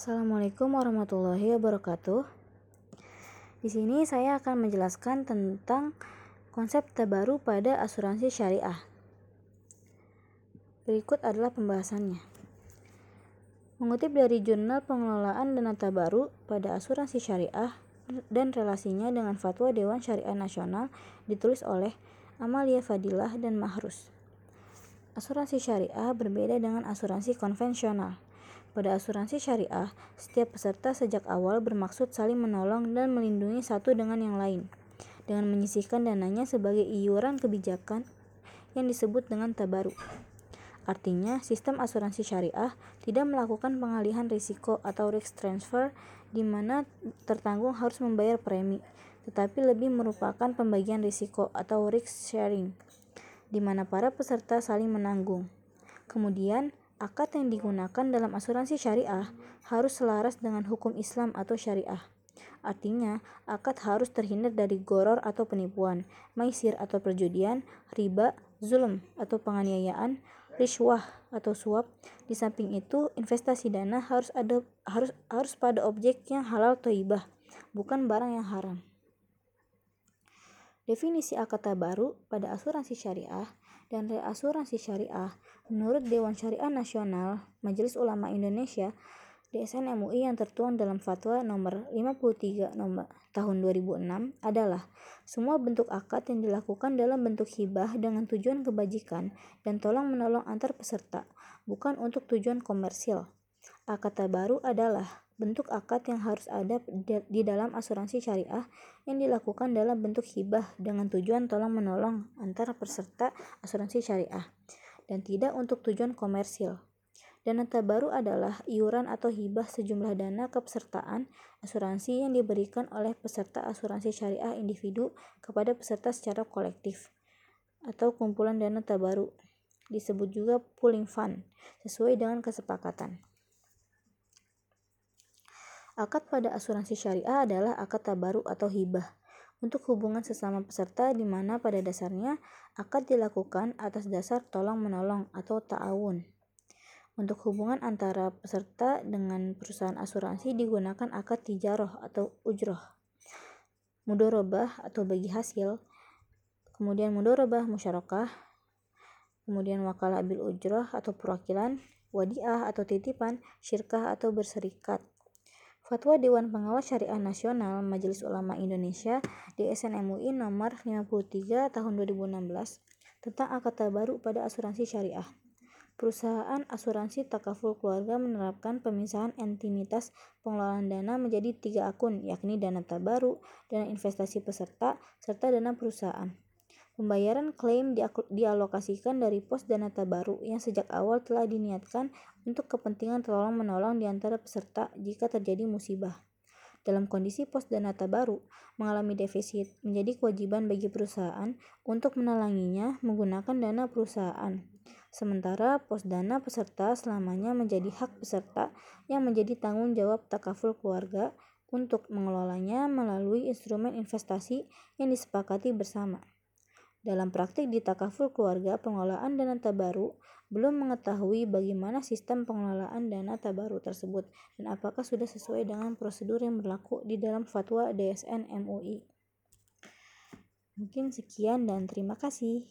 Assalamualaikum warahmatullahi wabarakatuh. Di sini saya akan menjelaskan tentang konsep terbaru pada asuransi syariah. Berikut adalah pembahasannya. Mengutip dari Jurnal Pengelolaan Dana Tabaru pada Asuransi Syariah dan relasinya dengan Fatwa Dewan Syariah Nasional ditulis oleh Amalia Fadilah dan Mahrus. Asuransi syariah berbeda dengan asuransi konvensional pada asuransi syariah, setiap peserta sejak awal bermaksud saling menolong dan melindungi satu dengan yang lain, dengan menyisihkan dananya sebagai iuran kebijakan yang disebut dengan tabaru. Artinya, sistem asuransi syariah tidak melakukan pengalihan risiko atau risk transfer di mana tertanggung harus membayar premi, tetapi lebih merupakan pembagian risiko atau risk sharing, di mana para peserta saling menanggung. Kemudian, akad yang digunakan dalam asuransi syariah harus selaras dengan hukum Islam atau syariah. Artinya, akad harus terhindar dari goror atau penipuan, maisir atau perjudian, riba, zulm atau penganiayaan, riswah atau suap. Di samping itu, investasi dana harus ada harus harus pada objek yang halal toibah, bukan barang yang haram. Definisi akad baru pada asuransi syariah dan reasuransi syariah menurut Dewan Syariah Nasional Majelis Ulama Indonesia DSN MUI yang tertuang dalam Fatwa nomor 53 nomor tahun 2006 adalah semua bentuk akad yang dilakukan dalam bentuk hibah dengan tujuan kebajikan dan tolong menolong antar peserta, bukan untuk tujuan komersil. Akad baru adalah bentuk akad yang harus ada di dalam asuransi syariah yang dilakukan dalam bentuk hibah dengan tujuan tolong menolong antara peserta asuransi syariah dan tidak untuk tujuan komersil. Dana tabaru adalah iuran atau hibah sejumlah dana kepesertaan asuransi yang diberikan oleh peserta asuransi syariah individu kepada peserta secara kolektif atau kumpulan dana tabaru disebut juga pooling fund sesuai dengan kesepakatan. Akad pada asuransi syariah adalah akad tabaru atau hibah untuk hubungan sesama peserta di mana pada dasarnya akad dilakukan atas dasar tolong-menolong atau ta'awun. Untuk hubungan antara peserta dengan perusahaan asuransi digunakan akad tijaroh atau ujroh. Mudorobah atau bagi hasil, kemudian mudorobah musyarakah, kemudian wakalah bil ujroh atau perwakilan, wadiah atau titipan, syirkah atau berserikat. Fatwa Dewan Pengawas Syariah Nasional Majelis Ulama Indonesia DSN MUI nomor 53 tahun 2016 tentang akad baru pada asuransi syariah. Perusahaan asuransi takaful keluarga menerapkan pemisahan entinitas pengelolaan dana menjadi tiga akun, yakni dana tabaru, dana investasi peserta, serta dana perusahaan. Pembayaran klaim dialokasikan dari pos dana tabaru yang sejak awal telah diniatkan untuk kepentingan tolong-menolong di antara peserta jika terjadi musibah. Dalam kondisi pos dana tabaru mengalami defisit, menjadi kewajiban bagi perusahaan untuk menalanginya menggunakan dana perusahaan. Sementara pos dana peserta selamanya menjadi hak peserta yang menjadi tanggung jawab takaful keluarga untuk mengelolanya melalui instrumen investasi yang disepakati bersama. Dalam praktik di takaful keluarga, pengelolaan dana tabaru belum mengetahui bagaimana sistem pengelolaan dana tabaru tersebut dan apakah sudah sesuai dengan prosedur yang berlaku di dalam fatwa DSN MUI. Mungkin sekian dan terima kasih.